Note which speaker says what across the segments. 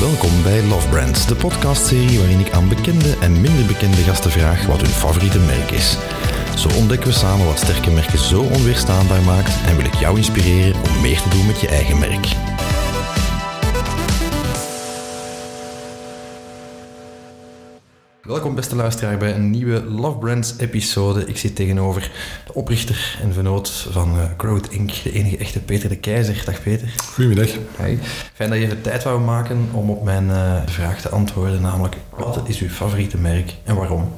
Speaker 1: Welkom bij Love Brands, de podcastserie waarin ik aan bekende en minder bekende gasten vraag wat hun favoriete merk is. Zo ontdekken we samen wat sterke merken zo onweerstaanbaar maakt en wil ik jou inspireren om meer te doen met je eigen merk. Welkom beste luisteraar bij een nieuwe Love Brands episode. Ik zit tegenover de oprichter en vernoot van uh, Growth Inc., de enige echte Peter de Keizer. Dag Peter.
Speaker 2: Goedemiddag.
Speaker 1: Hi. Fijn dat je even tijd wou maken om op mijn uh, vraag te antwoorden, namelijk wat is uw favoriete merk en waarom?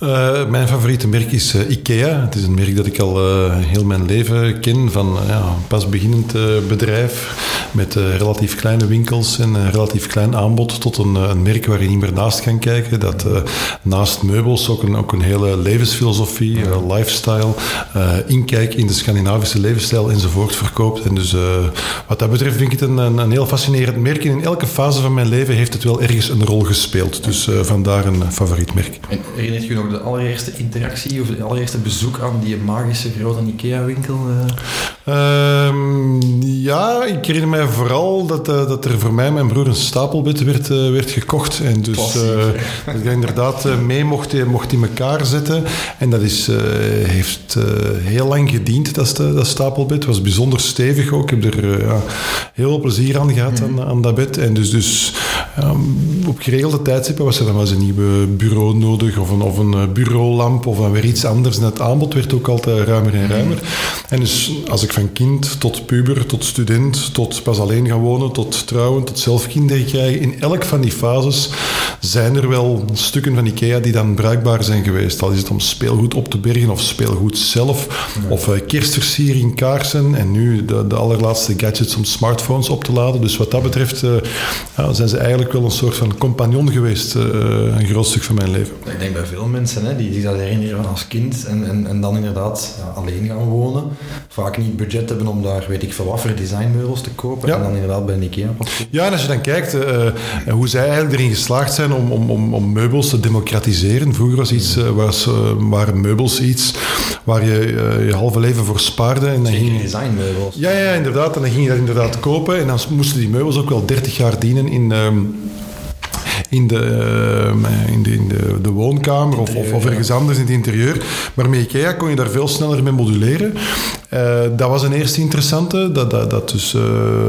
Speaker 2: Uh, mijn favoriete merk is uh, IKEA. Het is een merk dat ik al uh, heel mijn leven ken. Van ja, een pas beginnend bedrijf met relatief kleine winkels en een relatief klein aanbod tot een, een merk waar je niet meer naast kan kijken. Dat naast meubels ook een, ook een hele levensfilosofie, lifestyle, inkijk in de Scandinavische levensstijl enzovoort verkoopt. En dus wat dat betreft vind ik het een, een, een, heel fascinerend merk. En in elke fase van mijn leven heeft het wel ergens een rol gespeeld. Dus vandaar een favoriet merk.
Speaker 1: En herinnert je nog de allereerste interactie of de allereerste bezoek aan die magische grote IKEA-winkel?
Speaker 2: Uh? ja, ik herinner mij vooral dat, uh, dat er voor mij mijn broer een stapelbed werd, uh, werd gekocht. En dus dat ik inderdaad mee mocht, mocht in elkaar zetten. En dat is, heeft heel lang gediend, dat, dat stapelbed. Het was bijzonder stevig ook. Ik heb er ja, heel veel plezier aan gehad mm. aan, aan, dat bed. En dus, dus um, op geregelde tijdstippen was er dan wel eens een nieuwe bureau nodig of een, of een eh, bureaulamp of dan weer iets anders. En het aanbod werd ook altijd ruimer en ruimer. En dus als ik van kind tot puber, tot student, tot pas alleen gaan wonen, tot trouwen, tot zelf kinderen krijgen, in elk van die fases zijn er wel stukken van IKEA die dan bruikbaar zijn geweest. Al is het om speelgoed op te bergen of speelgoed zelf, of uh, kerstversiering, kaarsen en nu de, de, allerlaatste gadgets om smartphones op te laden. Dus wat dat betreft uh, ja, zijn ze eigenlijk wel een soort van compagnon geweest, uh, een groot stuk van mijn leven.
Speaker 1: Ik denk bij veel mensen hè, die zich dat herinneren van als kind en, en, en dan inderdaad ja, alleen gaan wonen. Vaak niet budget hebben om daar, weet ik veel wat, voor designmeubels te kopen. En dan inderdaad bij een IKEA.
Speaker 2: Ja, en als je dan kijkt uh, hoe zij eigenlijk erin geslaagd zijn om, om, om, om meubels te democratiseren. Vroeger was iets, uh, was, uh, waren meubels iets waar je je halve leven voor spaarde. En
Speaker 1: dan ging designmeubels.
Speaker 2: Ja, ja, inderdaad. En dan ging je dat inderdaad kopen. En dan moesten die meubels ook wel 30 jaar dienen in... Um, in de, uh, in de, in de, de woonkamer of, of, ergens anders in het interieur. Maar met IKEA kon je daar veel sneller mee moduleren. Uh, dat was een eerste interessante, dat, dat, dat, dus, uh,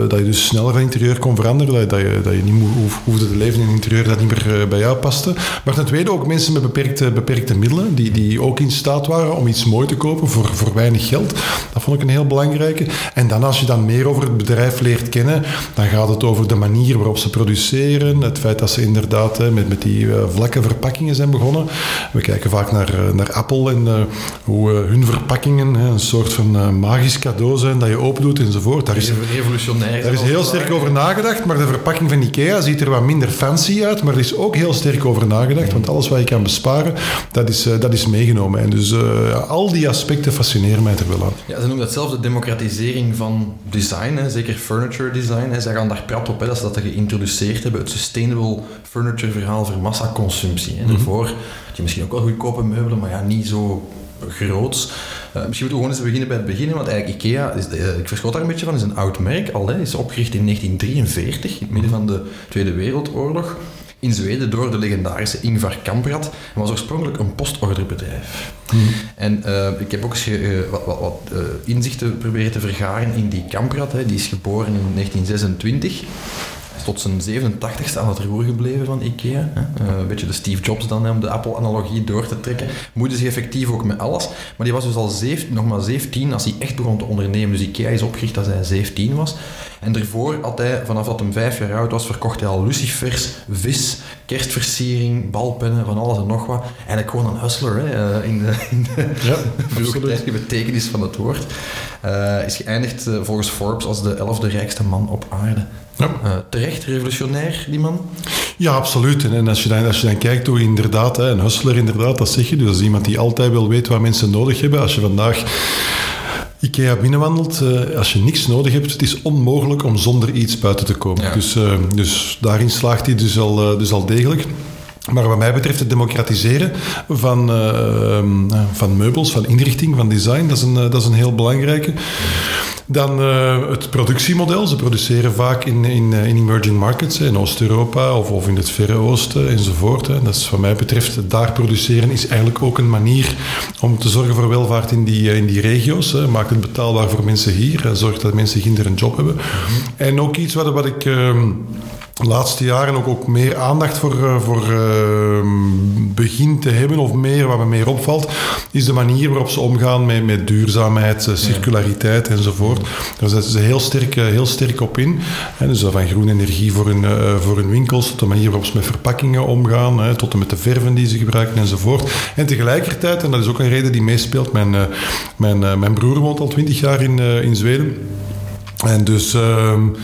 Speaker 2: dat je dus sneller van interieur kon veranderen, dat, dat, je, dat je niet hoef, hoefde te leven in een interieur dat niet meer bij jou paste. Maar ten tweede ook mensen met beperkte, beperkte middelen, die, die ook in staat waren om iets mooi te kopen voor, voor weinig geld. Dat vond ik een heel belangrijke. En dan als je dan meer over het bedrijf leert kennen, dan gaat het over de manier waarop ze produceren, het feit dat ze inderdaad met, met die vlakke verpakkingen zijn begonnen. We kijken vaak naar, naar Apple en hoe hun verpakkingen een soort van magisch cadeau zijn dat je open doet enzovoort. Daar is,
Speaker 1: revolutionair.
Speaker 2: Daar is heel sterk over nagedacht, maar de verpakking van Ikea ziet er wat minder fancy uit, maar er is ook heel sterk over nagedacht, want alles wat je kan besparen, dat is, dat is meegenomen. En dus uh, al die aspecten fascineren mij er wel aan.
Speaker 1: Ja, ze noemen dat zelf de democratisering van design, hè, zeker furniture design. Hè. Zij gaan daar prat op, hè, dat ze dat geïntroduceerd hebben, het sustainable furniture verhaal voor massaconsumptie. Hè. -hmm. Daarvoor had je misschien ook wel goedkope meubelen, maar ja, niet zo groots. Uh, misschien moeten we gewoon eens beginnen bij het begin, want eigenlijk IKEA, is, uh, ik verschot daar een beetje van, is een oud merk al. Hè, is opgericht in 1943, in het midden van de Tweede Wereldoorlog. In Zweden door de legendarische Ingvar Kamprad. En was oorspronkelijk een postorderbedrijf. Mm. En uh, ik heb ook eens wat, wat, wat inzichten proberen te vergaren in die Kamprad. Hè. Die is geboren in 1926 tot zijn 87ste aan het roer gebleven van IKEA. Hè. Uh, een beetje de Steve Jobs dan, om de Apple-analogie door te trekken. Moeide zich effectief ook met alles. Maar die was dus al zeven, nog maar 17 als hij echt begon te ondernemen. Dus IKEA is opgericht als hij 17 was. En daarvoor had hij, vanaf dat hij vijf jaar oud was, verkocht hij al lucifers, vis, kerstversiering, balpennen, van alles en nog wat. Eigenlijk gewoon een hustler, hè, in de, in de ja, betekenis van het woord. Uh, is geëindigd uh, volgens Forbes als de elfde rijkste man op aarde. Ja. Uh, terecht, revolutionair, die man?
Speaker 2: Ja, absoluut. En als je dan, als je dan kijkt hoe inderdaad, een hustler inderdaad, dat zeg je. Dus iemand die altijd wil weten wat mensen nodig hebben. Als je vandaag IKEA binnenwandelt, uh, als je niks nodig hebt, het is onmogelijk om zonder iets buiten te komen. Ja. Dus, uh, dus daarin slaagt hij dus al, uh, dus al degelijk. Maar wat mij betreft het democratiseren van, van meubels, van inrichting, van design, dat is een, dat is een heel belangrijke. Dan uh, het productiemodel. Ze produceren vaak in, in, in emerging markets, in Oost-Europa of, of in het Verre Oosten enzovoort. Hè. Dat is wat mij betreft, daar produceren is eigenlijk ook een manier om te zorgen voor welvaart in die, in die regio's. Hè. Maakt het betaalbaar voor mensen hier, zorgt dat mensen hier een job hebben. En ook iets wat, wat ik... De laatste jaren ook, ook meer aandacht voor, uh, voor uh, begin te hebben, of meer, wat me meer opvalt, is de manier waarop ze omgaan met, met duurzaamheid, uh, circulariteit enzovoort. Daar zetten ze heel sterk, heel sterk op in. Hè, dus van groene energie voor hun, voor hun winkels, tot de manier waarop ze met verpakkingen omgaan, hè, tot en met de verven die ze gebruiken enzovoort. En tegelijkertijd, en dat is ook een reden die meespeelt, mijn, mijn, mijn broer woont al twintig jaar in, in Zweden. En dus, um,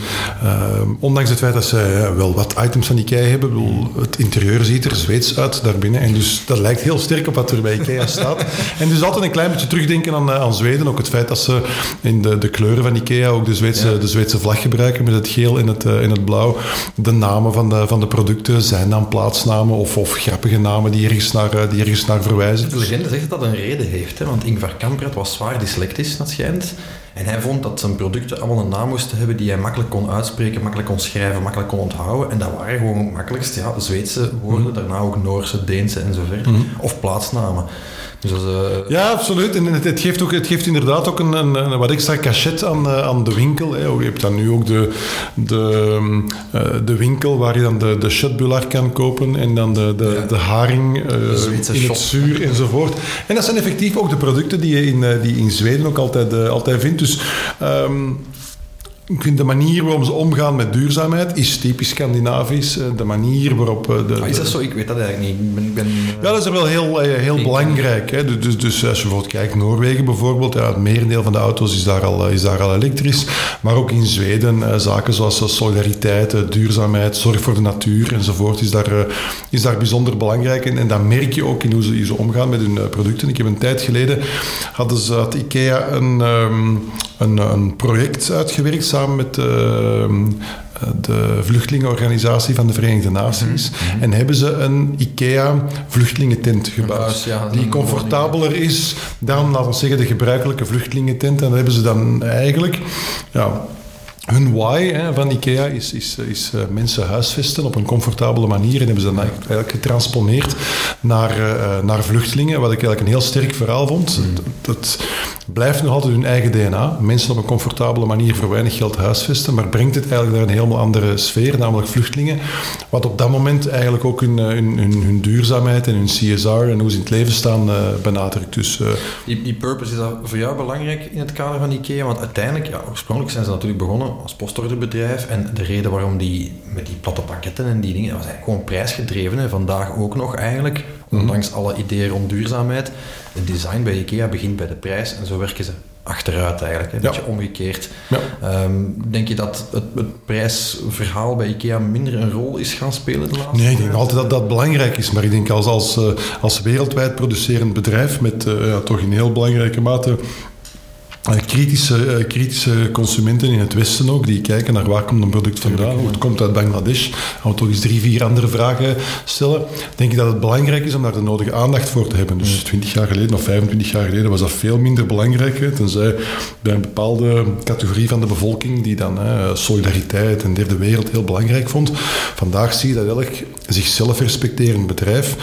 Speaker 2: um, ondanks het feit dat ze ja, wel wat items van IKEA hebben, bedoel, het interieur ziet er Zweeds uit daarbinnen. En dus dat lijkt heel sterk op wat er bij IKEA staat. en dus altijd een klein beetje terugdenken aan, aan Zweden. Ook het feit dat ze in de, de kleuren van IKEA ook de Zweedse, ja. de Zweedse vlag gebruiken met het geel en het, uh, en het blauw. De namen van de, van de producten zijn dan plaatsnamen of, of grappige namen die ergens naar, uh, die ergens naar verwijzen.
Speaker 1: De legende zegt dat dat een reden heeft, hè? want Ingvar Kamprad was zwaar dyslectisch, dat schijnt. En hij vond dat zijn producten allemaal een naam moesten hebben die hij makkelijk kon uitspreken, makkelijk kon schrijven, makkelijk kon onthouden. En dat waren gewoon het makkelijkst ja, Zweedse woorden, mm. daarna ook Noorse, Deense en zo verder. Mm. Of plaatsnamen. Dus dat is, uh...
Speaker 2: Ja, absoluut. En het, het, geeft ook, het geeft inderdaad ook een, een, een wat extra cachet aan, uh, aan de winkel. Hè. Je hebt dan nu ook de, de, uh, de winkel waar je dan de, de kan kopen en dan de, de, ja. de haring in shop. het zuur enzovoort. En dat zijn effectief ook de producten die je in, die in Zweden ook altijd, altijd vindt. Dus um, ik vind de manier waarop ze omgaan met duurzaamheid is typisch Scandinavisch. Eh, de manier waarop... Eh, de,
Speaker 1: ah, is dat zo? Ik weet dat eigenlijk niet. Ik ben, ben,
Speaker 2: ja, dat is wel heel, eh, heel belangrijk. Hè. Dus, dus, dus, als je bijvoorbeeld kijkt, Noorwegen bijvoorbeeld, ja, het merendeel van de auto's is daar al, is daar al elektrisch. Maar ook in Zweden, zaken zoals solidariteit, duurzaamheid, zorg voor de natuur enzovoort, is daar, is daar bijzonder belangrijk. En, en dat merk je ook in hoe ze, hoe ze omgaan met hun producten. Ik heb een tijd geleden, hadden ze, had IKEA een, um, een, een project uitgewerkt samen met uh, de vluchtelingenorganisatie van de Verenigde Naties. Mm -hmm. En hebben ze een IKEA-vluchtelingentent gebouwd. Ja, die comfortabeler is dan, laten we zeggen, de gebruikelijke vluchtelingentent. En dat hebben ze dan eigenlijk... Ja, hun why hè, van IKEA is, is, is uh, mensen huisvesten op een comfortabele manier. En hebben ze dan eigenlijk getransponeerd naar, uh, naar vluchtelingen, wat ik eigenlijk een heel sterk verhaal vond. Mm. Dat, dat, blijft nog altijd hun eigen DNA. Mensen op een comfortabele manier voor weinig geld huisvesten, maar brengt het eigenlijk naar een helemaal andere sfeer, namelijk vluchtelingen. Wat op dat moment eigenlijk ook hun, hun, hun, hun duurzaamheid en hun CSR en hoe ze in het leven staan uh, benadrukt. Dus,
Speaker 1: die, die purpose is dat voor jou belangrijk in het kader van IKEA? Want uiteindelijk, ja, oorspronkelijk zijn ze natuurlijk begonnen als postorderbedrijf. En de reden waarom die met die platte pakketten en die dingen, dat was eigenlijk gewoon prijsgedreven. En vandaag ook nog eigenlijk, mhm. ondanks alle ideeën rond duurzaamheid. Het design bij IKEA begint bij de prijs en zo werken ze achteruit eigenlijk, een ja. beetje omgekeerd. Ja. Um, denk je dat het, het, prijsverhaal bij IKEA minder een rol is gaan spelen de laatste
Speaker 2: Nee, ik denk altijd dat dat belangrijk is. Maar ik denk als, als, eh, als wereldwijd producerend bedrijf met uh, ja, toch in heel belangrijke mate eh, kritische, uh, kritische consumenten in het Westen ook, die kijken naar waar komt een product vandaan, hoe het komt uit Bangladesh. Gaan we toch eens drie, vier andere vragen stellen. Denk ik dat het belangrijk is om daar de nodige aandacht voor te hebben. Dus 20 jaar geleden of 25 jaar geleden was dat veel minder belangrijk. Tenzij bij een bepaalde categorie van de bevolking die dan uh, solidariteit en derde wereld heel belangrijk vond. Vandaag zie je dat elk zichzelf respecterend bedrijf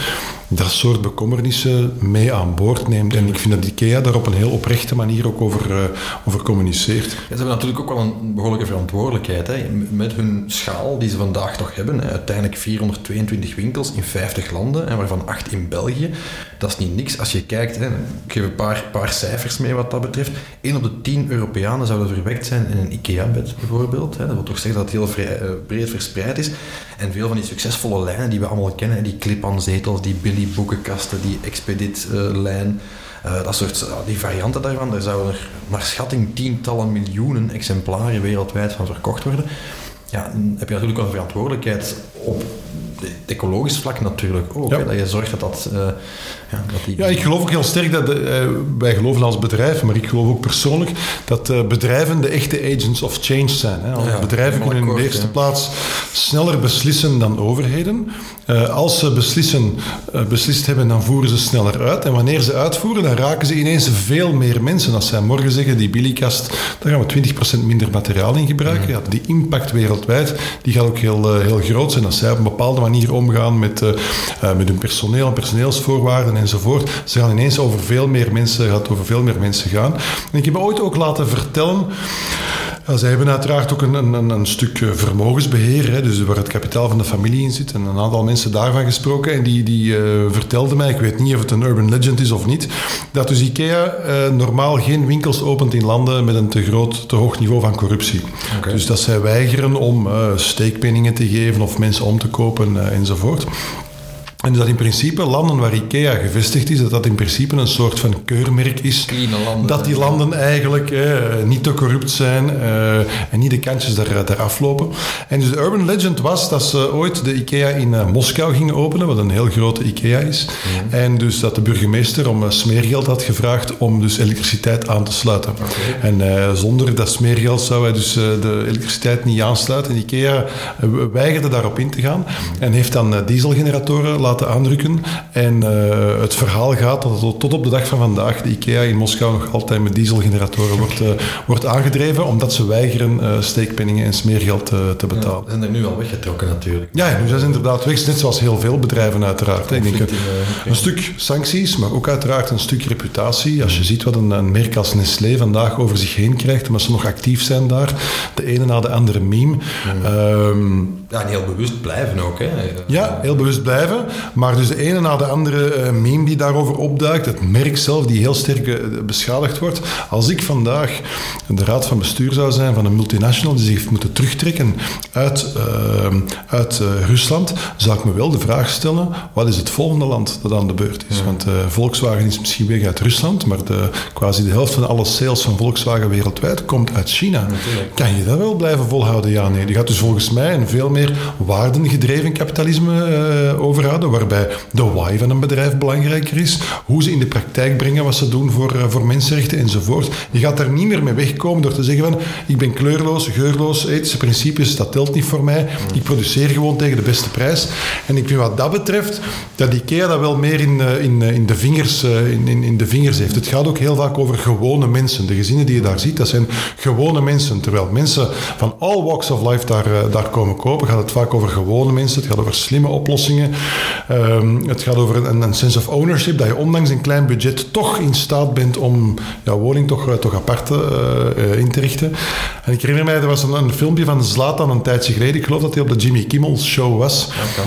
Speaker 2: dat soort bekommernissen mee aan boord neemt. En ik vind dat IKEA daar op een heel oprechte manier ook over, uh, over communiceert.
Speaker 1: Ze hebben natuurlijk ook wel een behoorlijke verantwoordelijkheid. Hè. Met hun schaal die ze vandaag nog hebben. Hè. Uiteindelijk 422 winkels in 50 landen, en waarvan 8 in België. Dat is niet niks. Als je kijkt, hè, ik geef een paar, paar cijfers mee wat dat betreft. 1 op de 10 Europeanen zouden verwekt zijn in een IKEA-bed bijvoorbeeld. Hè. Dat wil toch zeggen dat het heel uh, breed verspreid is. En veel van die succesvolle lijnen die we allemaal kennen, die clip-on-zetels, die Billy boekenkasten, die Expedit-lijn, dat soort, die varianten daarvan, daar zouden er naar schatting tientallen miljoenen exemplaren wereldwijd van verkocht worden. Ja, dan heb je natuurlijk wel een verantwoordelijkheid op ecologisch vlak natuurlijk ook.
Speaker 2: Ja.
Speaker 1: Hè, dat je zorgt dat dat... Uh, ja, dat die...
Speaker 2: ja, ik geloof ook heel sterk dat... De, uh, wij geloven als bedrijf, maar ik geloof ook persoonlijk... dat uh, bedrijven de echte agents of change zijn. Hè. Ja, bedrijven kunnen in de eerste plaats sneller beslissen dan overheden. Als ze beslissen, beslist hebben, dan voeren ze sneller uit. En wanneer ze uitvoeren, dan raken ze ineens veel meer mensen. Als zij morgen zeggen, die billiekast, daar gaan we 20% minder materiaal in gebruiken. Ja, die impact wereldwijd, die gaat ook heel, heel groot zijn. Als zij op een bepaalde manier omgaan met, met hun personeel, personeelsvoorwaarden enzovoort. Ze gaan ineens over veel meer mensen, gaat over veel meer mensen gaan. En ik heb ooit ook laten vertellen... Ja, zij hebben uiteraard ook een, een, een stuk vermogensbeheer, hè, dus waar het kapitaal van de familie in zit. En een aantal mensen daarvan gesproken en die, die uh, vertelden mij, ik weet niet of het een urban legend is of niet, dat dus IKEA uh, normaal geen winkels opent in landen met een te groot, te hoog niveau van corruptie. Okay. Dus dat zij weigeren om uh, steekpenningen te geven of mensen om te kopen enzovoort. En dus dat in principe landen waar IKEA gevestigd is, dat dat in principe een soort van keurmerk is.
Speaker 1: Landen,
Speaker 2: dat die landen eigenlijk eh, niet te corrupt zijn eh, en niet de kantjes daar, daar aflopen. En dus de urban legend was dat ze ooit de IKEA in uh, Moskou gingen openen, wat een heel grote IKEA is. En dus dat de burgemeester om smeergeld had gevraagd om dus elektriciteit aan te sluiten. Okay. En zonder dat smeergeld zou hij dus de elektriciteit niet aansluiten. En IKEA weigerde daarop in te gaan mm. en heeft dan dieselgeneratoren laten laten aandrukken. En uh, het verhaal gaat dat het tot op de dag van vandaag de IKEA in Moskou nog altijd met dieselgeneratoren wordt, uh, wordt aangedreven, omdat ze weigeren uh, steekpenningen en smeergeld te betalen. Ja,
Speaker 1: zijn er nu al weggetrokken natuurlijk.
Speaker 2: Ja, nu zijn ze inderdaad weg, net zoals heel veel bedrijven uiteraard. Ik denk een stuk sancties, maar ook uiteraard een stuk reputatie. Als je ziet wat een, een merk als Nestlé vandaag over zich heen krijgt, omdat ze nog actief zijn daar, de ene na de andere meme.
Speaker 1: Ja, um, ja en heel bewust blijven ook. Hè.
Speaker 2: Ja, heel bewust blijven. Maar dus de ene na de andere uh, meme die daarover opduikt, het merk zelf die heel sterk uh, beschadigd wordt. Als ik vandaag de raad van bestuur zou zijn van een multinational die zich heeft moeten terugtrekken uit, uh, uit Rusland, zou ik me wel de vraag stellen, wat is het volgende land dat aan de beurt is? Ja. Want Volkswagen is misschien weg uit Rusland, maar de, quasi de helft van alle sales van Volkswagen wereldwijd komt uit China. Natuurlijk. Kan je dat wel blijven volhouden? Ja, nee. Die gaat dus volgens mij een veel meer waardengedreven kapitalisme overhouden, waarbij de why van een bedrijf belangrijker is, hoe ze in de praktijk brengen wat ze doen voor, uh, voor mensenrechten enzovoort. Je gaat daar niet meer mee wegkomen door te zeggen van ik ben kleurloos, geurloos, ethische principes, dat telt niet voor mij. Ik produceer gewoon tegen de beste prijs. En ik vind wat dat betreft dat IKEA dat wel meer in, uh, in, in, de vingers, uh, in, in, in de vingers heeft. Het gaat ook heel vaak over gewone mensen. De gezinnen die je daar ziet, dat zijn gewone mensen. Terwijl mensen van all walks of life daar, daar komen kopen, gaat het vaak over gewone mensen. Het gaat over slimme oplossingen. Um, het gaat over een, sense of ownership, dat je ondanks een klein budget toch in staat bent om jouw woning toch, uh, toch apart uh, uh, in te richten. En ik herinner mij, er was een, filmpje van Zlatan een tijdje geleden. Ik geloof dat hij op de Jimmy Kimmel show was.
Speaker 1: Ja,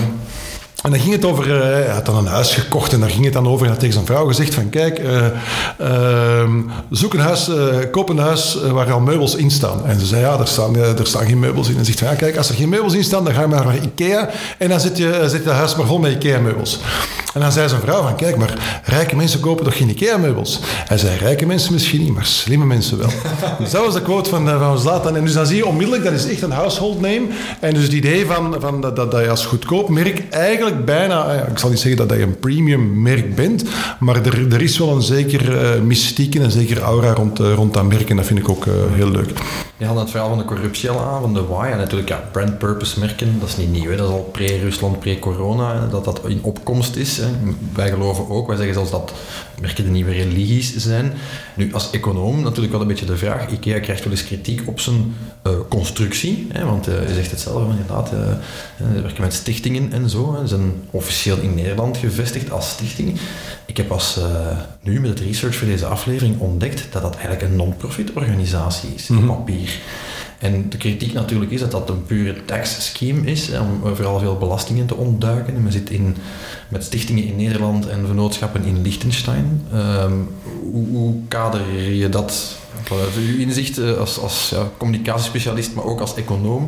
Speaker 2: en dan ging het over, uh, hij had dan een huis gekocht en daar ging het dan over. En had tegen zijn vrouw gezegd van, kijk, uh, uh, zoek een huis, koop een huis waar al meubels in staan. En ze zei, ja, er staan, er staan geen meubels in. En zegt van, ja, kijk, als er geen meubels in staan, dan ga je maar naar Ikea. En dan zet je, zet je huis maar vol met Ikea-meubels. En dan zei zijn vrouw van, kijk, maar rijke mensen kopen toch geen Ikea-meubels? Hij zei, rijke mensen misschien niet, maar slimme mensen wel. dus dat was de quote van, van Zlatan. En dus dan zie je onmiddellijk, dat is echt een household name. En dus het idee van, van dat, dat je als goedkoop merk eigenlijk bijna, ik zal niet zeggen dat je een premium merk bent, maar er, er is wel een zeker uh, mystiek en een zeker aura rond, uh, rond dat merk. En dat vind ik ook uh, heel leuk.
Speaker 1: Je had het verhaal van de corruptie al aan, van de why. En natuurlijk, ja, brand purpose merken, dat is niet nieuw. Hè. Dat is al pre-Rusland, pre-corona, dat dat in opkomst is. Hè. Wij geloven ook, wij zeggen zelfs dat merken de nieuwe religies zijn. Nu, als econoom natuurlijk wel een beetje de vraag. IKEA krijgt wel eens kritiek op zijn uh, constructie. Hè, want uh, je zegt het zelf, inderdaad. Uh, we werken met stichtingen en zo. Hè. Ze zijn officieel in Nederland gevestigd als stichting. Ik heb pas nu met het research voor deze aflevering ontdekt dat dat eigenlijk een non-profit organisatie is, mm -hmm. op papier. En de kritiek natuurlijk is dat dat een pure tax scheme is, om vooral veel belastingen te ontduiken. En men zit in, met stichtingen in Nederland en vennootschappen in Liechtenstein. Um, hoe, hoe kader je dat Voilà, uw inzicht uh, als, als ja, communicatiespecialist, maar ook als econoom.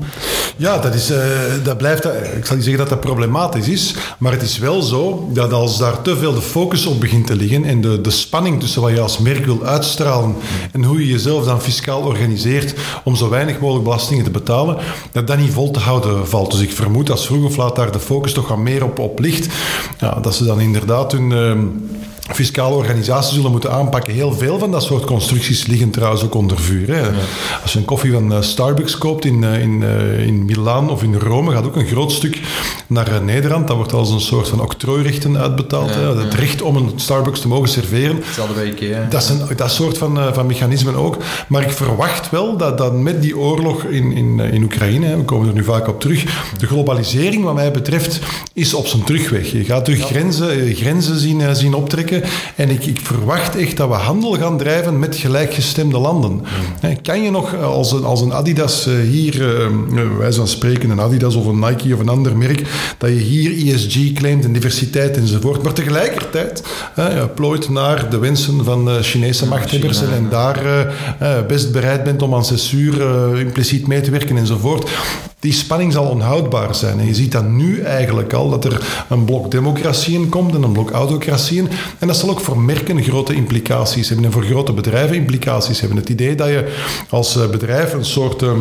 Speaker 2: Ja, dat, is, uh, dat blijft, ik zal niet zeggen dat dat problematisch is, maar het is wel zo dat als daar te veel de focus op begint te liggen en de, de spanning tussen wat je als merk wil uitstralen en hoe je jezelf dan fiscaal organiseert om zo weinig mogelijk belastingen te betalen, dat dat niet vol te houden valt. Dus ik vermoed als vroeg of laat daar de focus toch wat meer op, op ligt, ja, dat ze dan inderdaad hun... fiscale organisaties zullen moeten aanpakken. Heel veel van dat soort constructies liggen trouwens ook onder vuur. Hè. Als je een koffie van eh, Starbucks koopt in, eh, in, uh, in Milaan of in Rome, gaat ook een groot stuk naar Nederland. Dat wordt als een soort van octrooirechten uitbetaald. Ja, Het recht om een Starbucks te mogen serveren.
Speaker 1: Hetzelfde bij Ikea.
Speaker 2: Dat is een dat soort van, van mechanismen ook. Maar ik verwacht wel dat, dat met die oorlog in, in, in Oekraïne, we komen er nu vaak op terug, de globalisering wat mij betreft is op zijn terugweg. Je gaat terug grenzen, grenzen zien, zien optrekken. En ik, ik, verwacht echt dat we handel gaan drijven met gelijkgestemde landen. Kan je nog als een, als een Adidas eh, hier, eh, wij zijn spreken, een Adidas of een Nike of een ander merk, dat je hier ESG claimt en diversiteit enzovoort, maar tegelijkertijd uh, plooit naar de wensen van Chinese machthebbers en, daar best bereid bent om aan censuur impliciet mee te werken enzovoort die spanning zal onhoudbaar zijn. En je ziet dan nu eigenlijk al dat er een blok democratieën komt en een blok autocratieën. En dat zal ook voor merken grote implicaties hebben en voor grote bedrijven implicaties hebben. Het idee dat je als eh, bedrijf een soort... Ehm,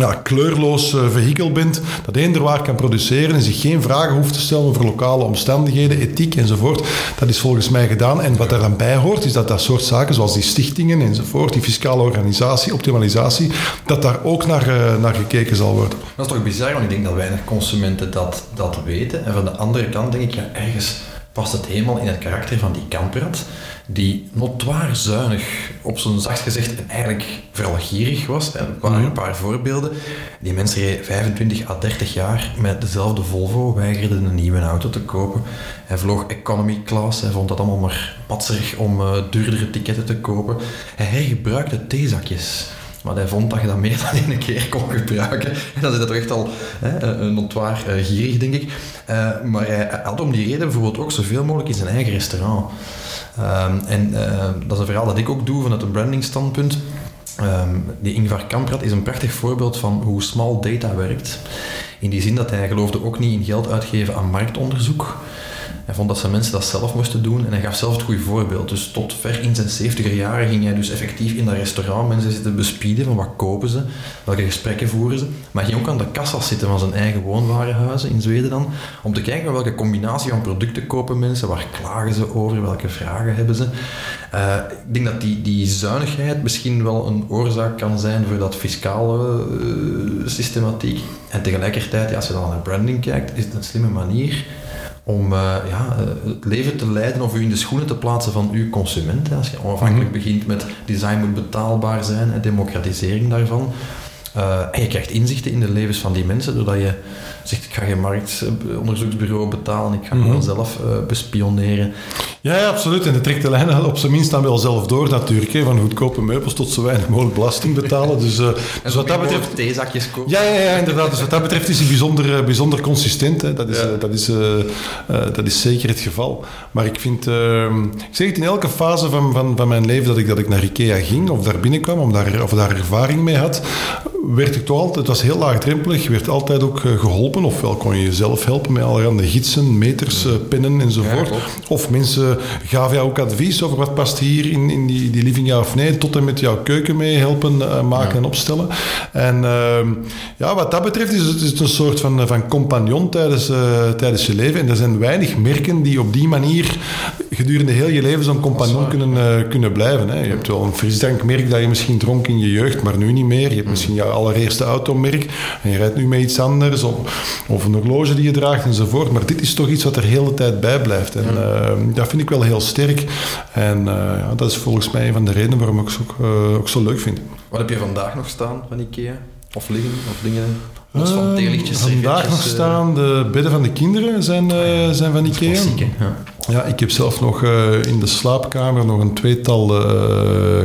Speaker 2: ja, kleurloos uh, vehikel bent, dat eender waar kan produceren en zich geen vragen hoeft te stellen over lokale omstandigheden, ethiek enzovoort. Dat is volgens mij gedaan. En wat er dan bij hoort, is dat dat soort zaken, zoals die stichtingen enzovoort, die fiscale organisatie, optimalisatie, dat daar ook naar, uh, naar gekeken zal worden.
Speaker 1: Dat is toch bizar, want ik denk dat weinig consumenten dat, dat weten. En van de andere kant denk ik, ja, ergens past het helemaal in het karakter van die kamprad die notoir zuinig, op zijn zacht gezegd, en eigenlijk vooral gierig was. En er waren mhm. een paar voorbeelden. Die mensen reden 25 à 30 jaar met dezelfde Volvo, weigerden een nieuwe auto te kopen. Hij vloog economy class, hij vond dat allemaal maar patserig om uh, duurdere ticketten te kopen. Hij hergebruikte theezakjes. Maar hij vond dat je dat meer dan één keer kon gebruiken. En is dat echt al hè, een ontwaar uh, gierig, denk ik. Uh, maar hij had om die reden bijvoorbeeld ook zoveel mogelijk in zijn eigen restaurant. Ehm, en dat is een verhaal dat ik ook doe vanuit een branding standpunt. Um, die Ingvar Kamprad is een prachtig voorbeeld van hoe small data werkt. In die zin dat hij geloofde ook niet in geld uitgeven aan marktonderzoek. Hij vond dat zijn mensen dat zelf moesten doen en hij gaf zelf het goede voorbeeld. Dus tot ver in zijn 70er jaren ging hij dus effectief in dat restaurant mensen zitten bespieden van wat kopen ze, welke gesprekken voeren ze. Maar hij ging ook aan de kassa zitten van zijn eigen woonwarenhuizen in Zweden dan, om te kijken welke combinatie van producten kopen mensen, waar klagen ze over, welke vragen hebben ze. Uh, ik denk dat die, die zuinigheid misschien wel een oorzaak kan zijn voor dat fiscale uh, systematiek. En tegelijkertijd, ja, als je dan naar branding kijkt, is het een slimme manier om uh, ja, het leven te leiden of u in de schoenen te plaatsen van uw consument. Als je onafhankelijk mhm. begint met design moet betaalbaar zijn en democratisering daarvan. Uh, en je krijgt inzichten in de levens van die mensen doordat je zegt ik ga geen marktonderzoeksbureau betalen, ik ga mm gewoon zelf uh, bespioneren.
Speaker 2: Ja, ja, absoluut. En de trekt de lijn op zijn minst dan wel zelf door natuurlijk. Hè. Van goedkope meubels tot zo weinig mogelijk belasting betalen. Dus, uh,
Speaker 1: dus wat dat betreft... theezakjes kopen.
Speaker 2: Ja, ja, ja, inderdaad. Dus wat dat betreft is hij bijzonder, bijzonder consistent. Hè. Dat, is, dat, is, dat is zeker het geval. Maar ik vind... Ehm, ik zeg het in elke fase van, van, van mijn leven dat ik, dat ik naar Ikea ging of daar binnenkwam, om daar, of daar ervaring mee had, werd ik toch altijd... Het was heel laagdrempelig. Je werd altijd ook geholpen. Ofwel kon je jezelf helpen met allerhande gidsen, meters, pennen enzovoort. of mensen gaven jou ook advies over wat past hier in, in die, die living ja of nee. Tot en met jouw keuken mee helpen uh, maken en opstellen. En uh, ja, wat dat betreft is het, is een soort van, van compagnon tijdens, tijdens je leven. En er zijn weinig merken die op die manier gedurende heel je leven zo'n compagnon kunnen, kunnen blijven. Hè. Je hebt wel een frisdrankmerk dat je misschien dronk in je jeugd, maar nu niet meer. Je hebt mm. misschien jouw allereerste automerk en je rijdt nu met iets anders. Of, of een horloge die je draagt enzovoort. Maar dit is toch iets wat er de hele tijd bij blijft. En uh, dat vind ik wel heel sterk. En ja, dat is volgens mij een van de redenen waarom ik het ook, uh, ook zo leuk vind.
Speaker 1: Wat heb je vandaag nog staan van IKEA? Of liggen? Of dingen? Los van
Speaker 2: theelichtjes, Vandaag nog staan de bedden van de kinderen zijn, zijn van IKEA.
Speaker 1: ja.
Speaker 2: Ja, ik heb zelf nog uh, in de slaapkamer nog een tweetal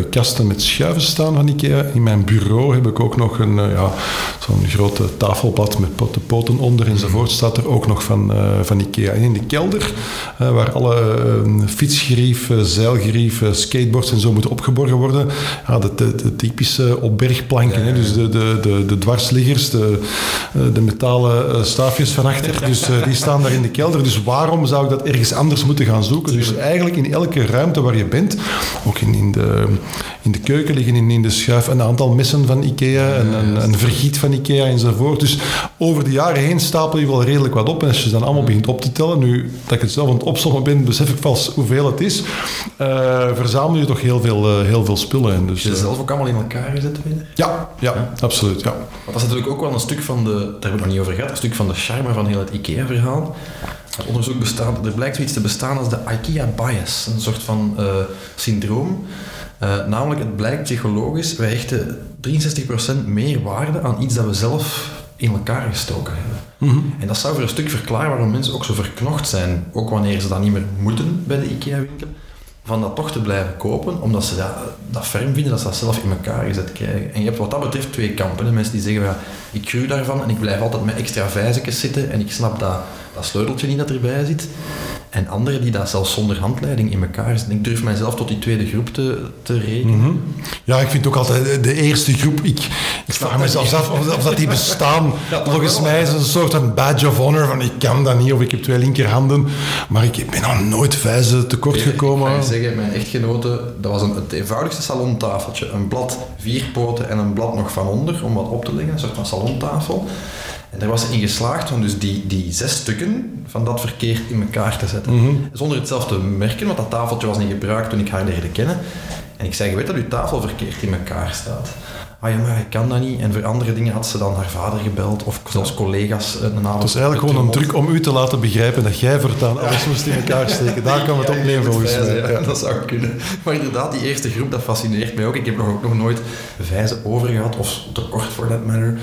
Speaker 2: kasten met schuiven staan van Ikea. In mijn bureau heb ik ook nog een, ja, zo'n grote tafelblad met de poten onder enzovoort. Staat er ook nog van, van Ikea. En in de kelder, waar alle fietsgrieven, zeilgrieven, skateboards en zo moeten opgeborgen worden. Ja, de, de, de typische opbergplanken. Hè, dus de, de, de, de dwarsliggers, de, de metalen staafjes van achter. Dus die staan daar in de kelder. Dus waarom zou ik dat ergens anders moeten gaan zoeken. Dus eigenlijk in elke ruimte waar je bent, ook in, in, de, in de keuken liggen in, in de schuif een aantal messen van Ikea, een, een, een vergiet van Ikea enzovoort. Dus over de jaren heen stapel je wel redelijk wat op. En als je dan allemaal begint op te tellen, nu dat ik het zelf aan het opzommen ben, besef ik pas hoeveel het is, uh, verzamel je toch heel veel, uh, heel veel spullen. En dus,
Speaker 1: je uh, zelf ook allemaal in elkaar gezet, Peter?
Speaker 2: Ja, ja, ja, absoluut. Ja.
Speaker 1: Want dat is natuurlijk ook wel een stuk van de, daar hebben we het nog niet over gehad, een stuk van de charme van heel het Ikea-verhaal onderzoek bestaat, er blijkt zoiets te bestaan als de IKEA bias, een soort van uh, syndroom. Uh, namelijk, het blijkt psychologisch, wij hechten 63% meer waarde aan iets dat we zelf in elkaar gestoken hebben. Mm -hmm. En dat zou voor een stuk verklaren waarom mensen ook zo verknocht zijn, ook wanneer ze dat niet meer moeten bij de IKEA-winkel, van dat toch te blijven kopen, omdat ze dat, dat ferm vinden, dat ze dat zelf in elkaar gezet krijgen. En je hebt wat dat betreft twee kampen. Mensen die zeggen, ja, ik gruw daarvan en ik blijf altijd met extra vijzekjes zitten en ik snap dat dat sleuteltje niet dat erbij zit. En anderen die dat zelfs zonder handleiding in elkaar zitten. Ik durf mijzelf tot die tweede groep te, te rekenen. Mm -hmm.
Speaker 2: Ja, ik vind ook altijd de eerste groep. Ik, ik vraag mezelf af of, of, dat die bestaan. ja, Volgens mij is het een soort van badge of honor van ik kan dat niet of ik heb twee linkerhanden. Maar ik ben nog nooit vijzen tekort gekomen.
Speaker 1: Ik ga zeggen, mijn echtgenote, dat was een, het eenvoudigste salontafeltje. Een blad, vier poten en een blad nog van onder om wat op te leggen. Een soort van salontafel. En daar was ze in geslaagd om dus die, die zes stukken van dat verkeerd in elkaar te zetten. Mm -hmm. Zonder het zelf te merken, want dat tafeltje was niet gebruikt toen ik haar leerde kennen. En ik zei, je weet dat uw tafel verkeerd in elkaar staat ah ja, maar ik kan dat niet. En voor andere dingen had ze dan haar vader gebeld of zelfs collega's een avond.
Speaker 2: Het is eigenlijk gewoon een truc om u te laten begrijpen dat jij voortaan alles moest in elkaar steken. Daar kan het opnemen volgens mij.
Speaker 1: Ja, dat zou kunnen. Maar inderdaad, die eerste groep, dat fascineert mij ook. Ik heb nog, ook nog nooit vijzen over gehad, of tekort voor that matter.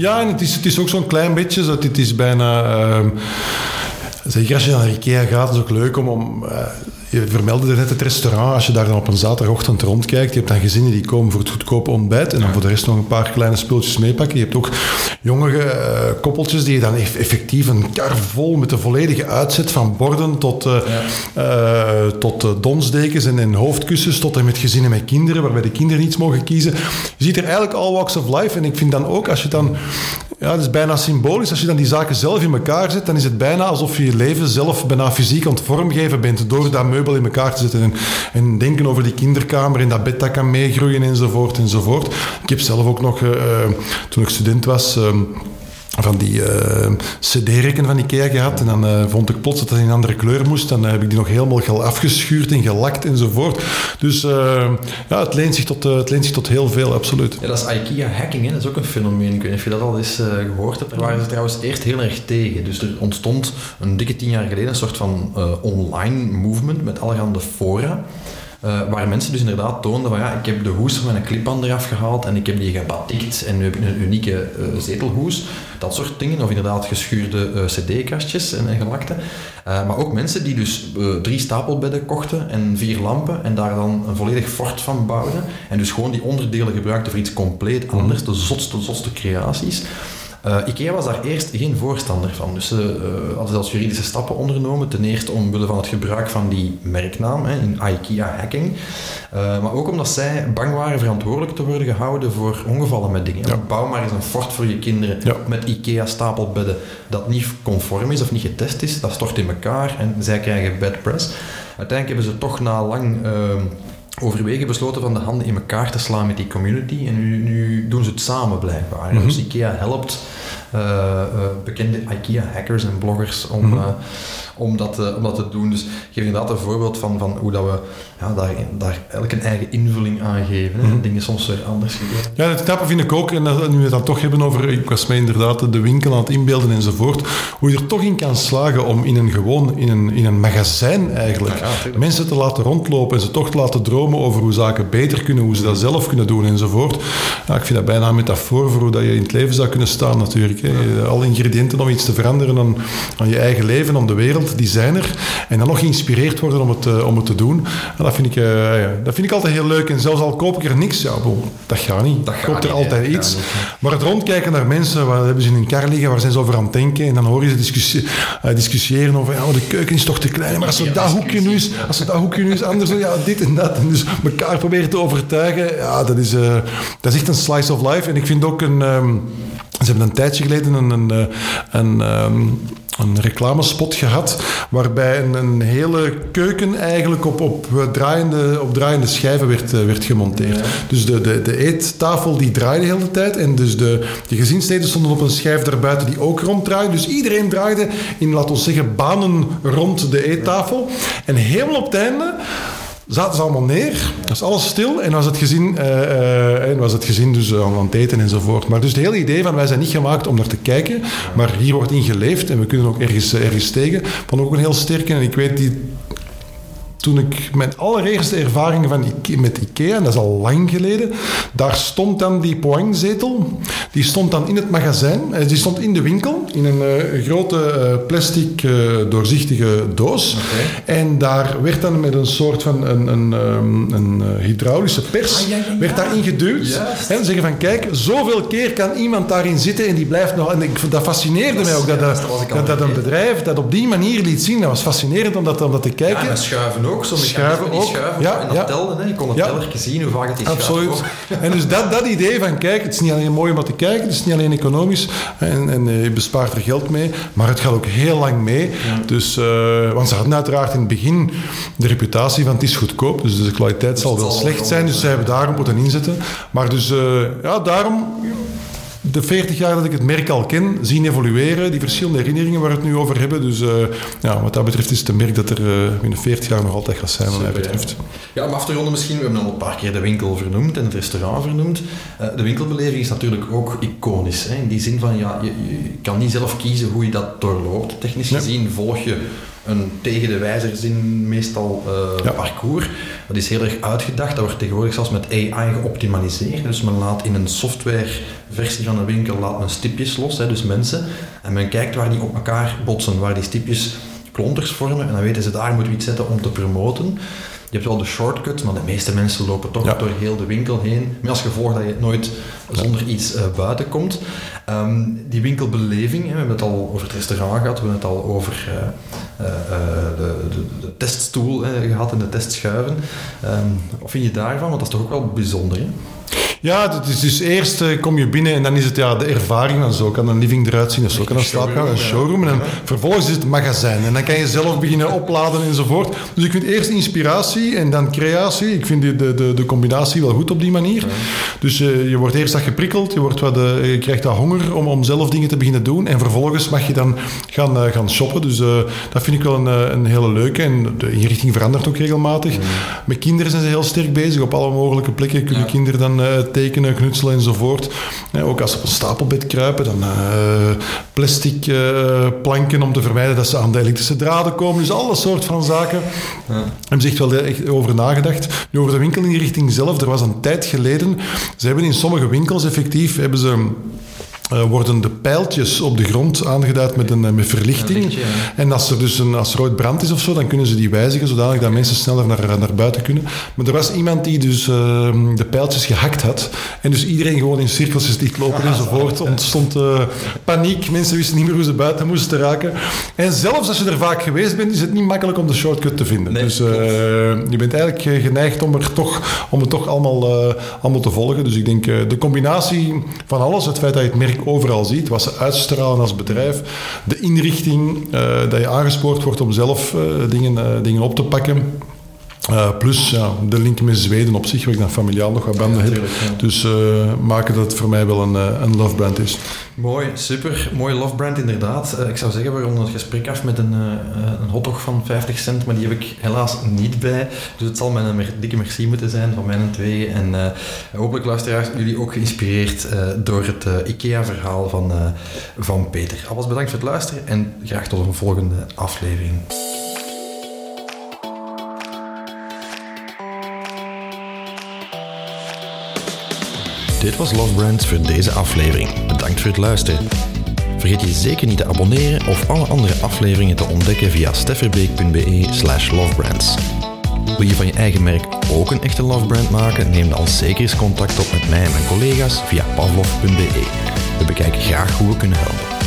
Speaker 2: Ja, en het is, het is ook zo'n klein beetje, zo, het is bijna... Uh, Zeker als je naar Ikea gaat, is het ook leuk om, om uh, je vermeldde net het restaurant. Als je daar dan op een zaterdagochtend rondkijkt, je hebt dan gezinnen die komen voor het goedkope ontbijt en dan voor de rest nog een paar kleine spulletjes meepakken. Je hebt ook jonge uh, koppeltjes die je dan effectief een kar vol met de volledige uitzet van borden tot, uh, ja. uh, tot donsdekens en, en, hoofdkussens tot en met gezinnen met kinderen, waarbij de kinderen niets mogen kiezen. Je ziet er eigenlijk all walks of life. En ik vind dan ook, als je dan ja, het is bijna symbolisch. Als je dan die zaken zelf in elkaar zet, dan is het bijna alsof je je leven zelf bijna fysiek aan het vormgeven bent door dat meubel in elkaar te zetten. En, en denken over die kinderkamer en dat bed dat kan meegroeien enzovoort enzovoort. Ik heb zelf ook nog, uh, toen ik student was... Uh, van die uh, cd-rekken van Ikea gehad. En dan uh, vond ik plots dat het in een andere kleur moest. Dan uh, heb ik die nog helemaal afgeschuurd en gelakt enzovoort. Dus ja, het leent, zich tot, het leent zich tot heel veel, absoluut.
Speaker 1: Ja, dat is IKEA-hacking, dat is ook een fenomeen. Ik weet niet of je dat al eens gehoord hebt. Daar waren ze trouwens eerst heel erg tegen. Dus er ontstond een dikke tien jaar geleden een soort van online movement met allerhande fora. Uh, waar mensen dus inderdaad toonden van ja, ik heb de hoes van mijn clipband eraf gehaald en ik heb die gebatikt en nu heb ik een unieke uh, zetelhoes. Dat soort dingen. Of inderdaad geschuurde uh, cd-kastjes en, en gelakte. maar ook mensen die dus drie stapelbedden kochten en vier lampen en daar dan een volledig fort van bouwden. En dus gewoon die onderdelen gebruikten voor iets compleet anders. De zotste, zotste creaties. Uh, IKEA was daar eerst geen voorstander van. Dus ze uh, hadden zelfs juridische stappen ondernomen. Ten eerste omwille van het gebruik van die merknaam hè, in IKEA-hacking. Uh, maar ook omdat zij bang waren verantwoordelijk te worden gehouden voor ongevallen met dingen. Ja. Bouw maar eens een fort voor je kinderen ja. met IKEA-stapelbedden dat niet conform is of niet getest is. Dat stort in elkaar en zij krijgen bad press. Uiteindelijk hebben ze toch na lang ehm, overwegen besloten van de handen in elkaar te slaan met die community. En nu, nu doen ze het samen blijkbaar. Mm -hmm. Dus IKEA helpt uh, uh, bekende IKEA-hackers en bloggers om, mm -hmm. uh, om, dat, om dat te doen. Dus ik geef inderdaad een voorbeeld van, van hoe dat we ja, daar, daar elk een eigen invulling aan geven. Mm -hmm. Dingen soms weer anders gebeuren.
Speaker 2: Ja, het knappe vind ik ook, en nu we het dan toch hebben over, ik was mij inderdaad de winkel aan het inbeelden enzovoort, hoe je er toch in kan slagen om in een gewoon, in een, in een magazijn eigenlijk, ja, ja, mensen te laten rondlopen en ze toch te laten dromen over hoe zaken beter kunnen, hoe ze dat zelf kunnen doen enzovoort. Ja, ik vind dat bijna een metafoor voor hoe dat je in het leven zou kunnen staan natuurlijk. Hè. Alle ingrediënten om iets te veranderen aan, aan je eigen leven, aan de wereld, die zijn er. En dan nog geïnspireerd worden om het, uh, om het te doen. En dat, vind ik, uh, ja, dat vind ik altijd heel leuk. En zelfs al koop ik er niks, ja, dat gaat niet. Dat koop er altijd iets. Maar het rondkijken naar mensen, waar hebben ze in een kar liggen, waar zijn ze over aan het denken? En dan hoor je ze discussie, uh, discussiëren over, ja, de keuken is toch te klein. Maar als we dat hoekje nu eens, als we dat hoekje nu eens anders ja, dit en dat. En dus elkaar proberen te overtuigen, ja, dat is, dat is echt een slice of life. En ik vind ook een... Um, ze hebben een tijdje geleden een, een, een, een um, een reclamespot gehad waarbij een, een, hele keuken eigenlijk op, op, draaiende, op draaiende schijven werd, uh, werd gemonteerd. Ja. Dus de, de, de eettafel die draaide de hele tijd en dus de, de gezinsleden stonden op een schijf daarbuiten die ook ronddraaide. Dus iedereen draaide in, laten we zeggen, banen rond de eettafel. En helemaal op het einde zaten ze allemaal neer. was alles stil en was het gezin, uh, uh, en was het gezin dus aan het eten enzovoort. Maar dus het hele idee van wij zijn niet gemaakt om naar te kijken, maar hier wordt in geleefd en we kunnen ook ergens, ergens tegen. Vond ook een heel sterke en ik weet die toen ik mijn allereerste ervaringen van Ikea, met IKEA, en dat is al lang geleden, daar stond dan die poingzetel. Die stond dan in het magazijn. Eh, die stond in de winkel, in een uh, grote uh, plastic uh, doorzichtige doos. Okay. En daar werd dan met een soort van een, een, um, een hydraulische pers, ah, ja, ja, ja. werd daarin geduwd. En zeggen van, kijk, zoveel keer kan iemand daarin zitten en die blijft nog... En ik, dat fascineerde dat mij ook, dat, dat, dat, dat, een bedrijf dat op die manier liet zien. Dat was fascinerend om dat, om dat te kijken.
Speaker 1: Ja, schuiven ook, zo
Speaker 2: schuiven ook.
Speaker 1: Schuiven ja, en dat telde, hè. je kon het ja. tellertje zien hoe vaak het is
Speaker 2: Absoluut. En dus dat, dat idee van, kijk, het is niet alleen mooi om te kijken, het is niet alleen economisch en, en uh, je bespaart er geld mee, maar het gaat ook heel lang mee. Dus, uh, want ze hadden uiteraard in het begin de reputatie van het is goedkoop, dus de kwaliteit dus zal wel slecht zijn, dus zij hebben daarom moeten inzetten. Maar dus, uh, ja, daarom de 40 jaar dat ik het merk al ken, zien evolueren. Die verschillende herinneringen waar we het nu over hebben. Dus uh, ja, wat dat betreft is het een merk dat er uh, binnen 40 jaar nog altijd gaat zijn, wat mij betreft.
Speaker 1: Ja, om af te ronden misschien, we hebben al een paar keer de winkel vernoemd en het restaurant vernoemd. Uh, de winkelbeleving is natuurlijk ook iconisch. Hè? In die zin van, ja, je, je, kan niet zelf kiezen hoe je dat doorloopt. Technisch ja. gezien volg je een tegen de wijzerzin meestal uh, ja. parcours. Dat is heel erg uitgedacht. Dat wordt tegenwoordig zelfs met AI geoptimaliseerd. Dus men laat in een softwareversie van een winkel laat men stipjes los, hè, dus mensen. En men kijkt waar die op elkaar botsen, waar die stipjes klonters vormen. En dan weten ze daar moeten we iets zetten om te promoten. Je hebt wel de shortcut, maar de meeste mensen lopen toch ja. door heel de winkel heen. Met als gevolg dat je nooit zonder iets uh, buiten komt. Um, die winkelbeleving, hè, we hebben het al over het restaurant gehad, we hebben het al over uh, uh, de, de, de, teststoel gehad en de testschuiven. Um, wat vind je daarvan? Want dat is toch ook wel bijzonder. Hè?
Speaker 2: Ja, het is dus eerst uh, kom je binnen en dan is het ja, de ervaring van zo kan een living eruit zien en zo kan een slaapkamer, een showroom. En vervolgens is het magazijn en dan kan je zelf beginnen opladen enzovoort. Dus ik vind eerst inspiratie en dan creatie. Ik vind de, de, de combinatie wel goed op die manier. Dus uh, je wordt eerst dat geprikkeld, je, wordt wat, uh, je krijgt dat honger om, om zelf dingen te beginnen doen en vervolgens mag je dan gaan, gaan shoppen. Dus dat vind ik wel een, een hele leuke en de inrichting verandert ook regelmatig. Met kinderen zijn ze heel sterk bezig. Op alle mogelijke plekken kunnen ja. kinderen dan tekenen, knutselen enzovoort. Ja, ook als ze op een stapelbed kruipen, dan uh, plastic uh, planken om te vermijden dat ze aan de elektrische draden komen. Dus alle soort van zaken. Ja. Hebben ze echt wel echt over nagedacht. Nu over de winkelinrichting zelf, er was een tijd geleden, ze hebben in sommige winkels effectief, hebben ze uh, worden de pijltjes op de grond aangeduid met, een, met verlichting. Een lichtje, ja. En als er dus een, als er ooit brand is of zo, dan kunnen ze die wijzigen zodanig dat mensen sneller naar, naar buiten kunnen. Maar er was iemand die dus uh, de pijltjes gehakt had. En dus iedereen gewoon in cirkels dichtlopen enzovoort. Ontstond uh, paniek. Mensen wisten niet meer hoe ze buiten moesten raken. En zelfs als je er vaak geweest bent, is het niet makkelijk om de shortcut te vinden. Nee, dus je bent eigenlijk geneigd om, er toch, om het toch allemaal, allemaal te volgen. Dus ik denk de combinatie van alles, het feit dat je het overal ziet, wat ze uitstralen als bedrijf, de inrichting, uh, dat je aangespoord wordt om zelf uh, dingen, uh, dingen op te pakken. Uh, plus ja, de link met Zweden op zich, waar ik dan familiaal nog wat banden ja, heb. Ja. Dus uh, maken dat het voor mij wel een, een love brand is.
Speaker 1: Mooi, super. Mooi love brand inderdaad. Uh, ik zou zeggen, we ronden het gesprek af met een, een hotdog van 50 cent, maar die heb ik helaas niet bij. Dus het zal mijn dikke merci moeten zijn van mijn twee. En hopelijk luisteraars jullie ook geïnspireerd door het IKEA-verhaal van, van Peter. Alvast bedankt voor het luisteren en graag tot een volgende aflevering. Dit was Love Brands voor deze aflevering. Bedankt voor het luisteren. Vergeet je zeker niet te abonneren of alle andere afleveringen te ontdekken via stefferbeek.be slash lovebrands. Wil je van je eigen merk ook een echte lovebrand maken? Neem dan zeker eens contact op met mij en mijn collega's via pavlov.be. We bekijken graag hoe we kunnen helpen.